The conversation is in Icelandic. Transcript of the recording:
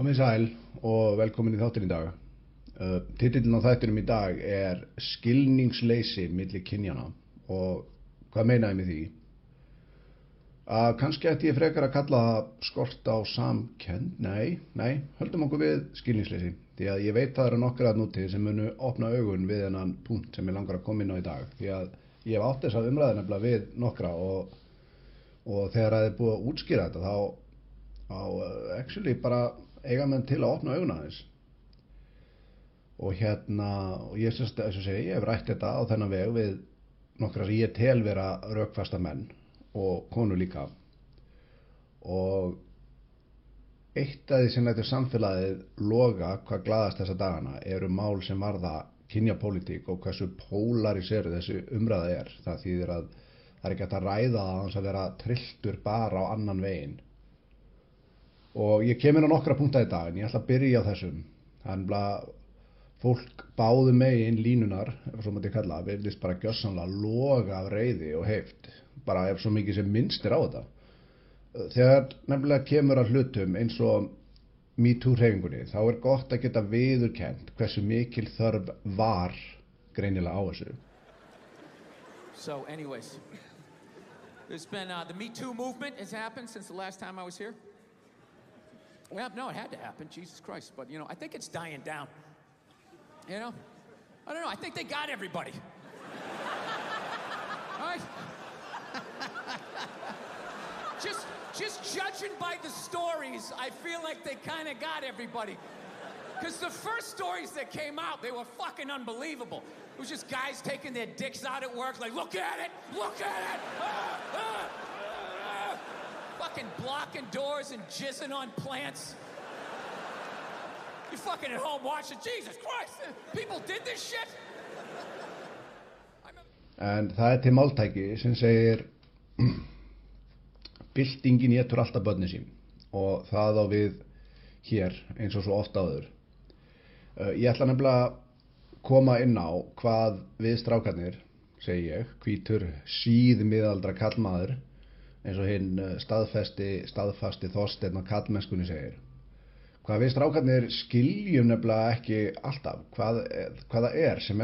komið sæl og velkomin í þáttin í dag. Uh, Titillin á þættinum í dag er skilningsleysi millir kynjana og hvað meina ég með því? Að kannski ætti ég frekar að kalla skort á samkend, nei, nei, höldum okkur við skilningsleysi. Því að ég veit það eru nokkra að núti sem munu opna augun við hennan punkt sem ég langar að koma inn á í dag. Því að ég hef átt þess að umræða nefnilega við nokkra og, og þegar það er búið að útskýra þetta þá, þá uh, actually bara eiga menn til að opna augun aðeins. Og hérna og ég sérst að þess að segja, ég hef rætt þetta á þennan veg við nokkra sem ég tel vera raukfasta menn og konu líka. Og eitt af því sem lætur samfélagið loga hvað gladast þessa dagana eru mál sem varða kynjapólitík og hversu pólariseru þessi umræða er. Það þýðir að það er ekki að ræða það að vera trilltur bara á annan veginn og ég kemur á nokkra punta í dag en ég ætla að byrja á þessum. Þannig að fólk báðu megin línunar, ef svo maður til kalla verðist bara gjössanlega loga af reyði og heift, bara ef svo mikið sem minnstir á þetta. Þegar nefnilega kemur að hlutum eins og MeToo hreyfingunni þá er gott að geta viðurkent hversu mikil þörf var greinilega á þessu. So, anyways, there's been uh, the Me Too movement has happened since the last time I was here. Well, no, it had to happen, Jesus Christ. But, you know, I think it's dying down. You know? I don't know. I think they got everybody. All right? just, just judging by the stories, I feel like they kind of got everybody. Because the first stories that came out, they were fucking unbelievable. It was just guys taking their dicks out at work, like, look at it, look at it. Ah, ah. Fucking blocking doors and jizzing on plants. You fucking at home watching, Jesus Christ, people did this shit? en það er til máltæki sem segir byltingin getur alltaf börni sín og það á við hér eins og svo ofta áður ég ætla nefnilega að koma inn á hvað við strákarnir segi ég, hvítur síð miðaldra kallmaður eins og hinn uh, staðfesti staðfasti þorsteinn á kallmennskunni segir. Hvað við strákarnir skiljum nefnilega ekki alltaf hvað, hvað það er sem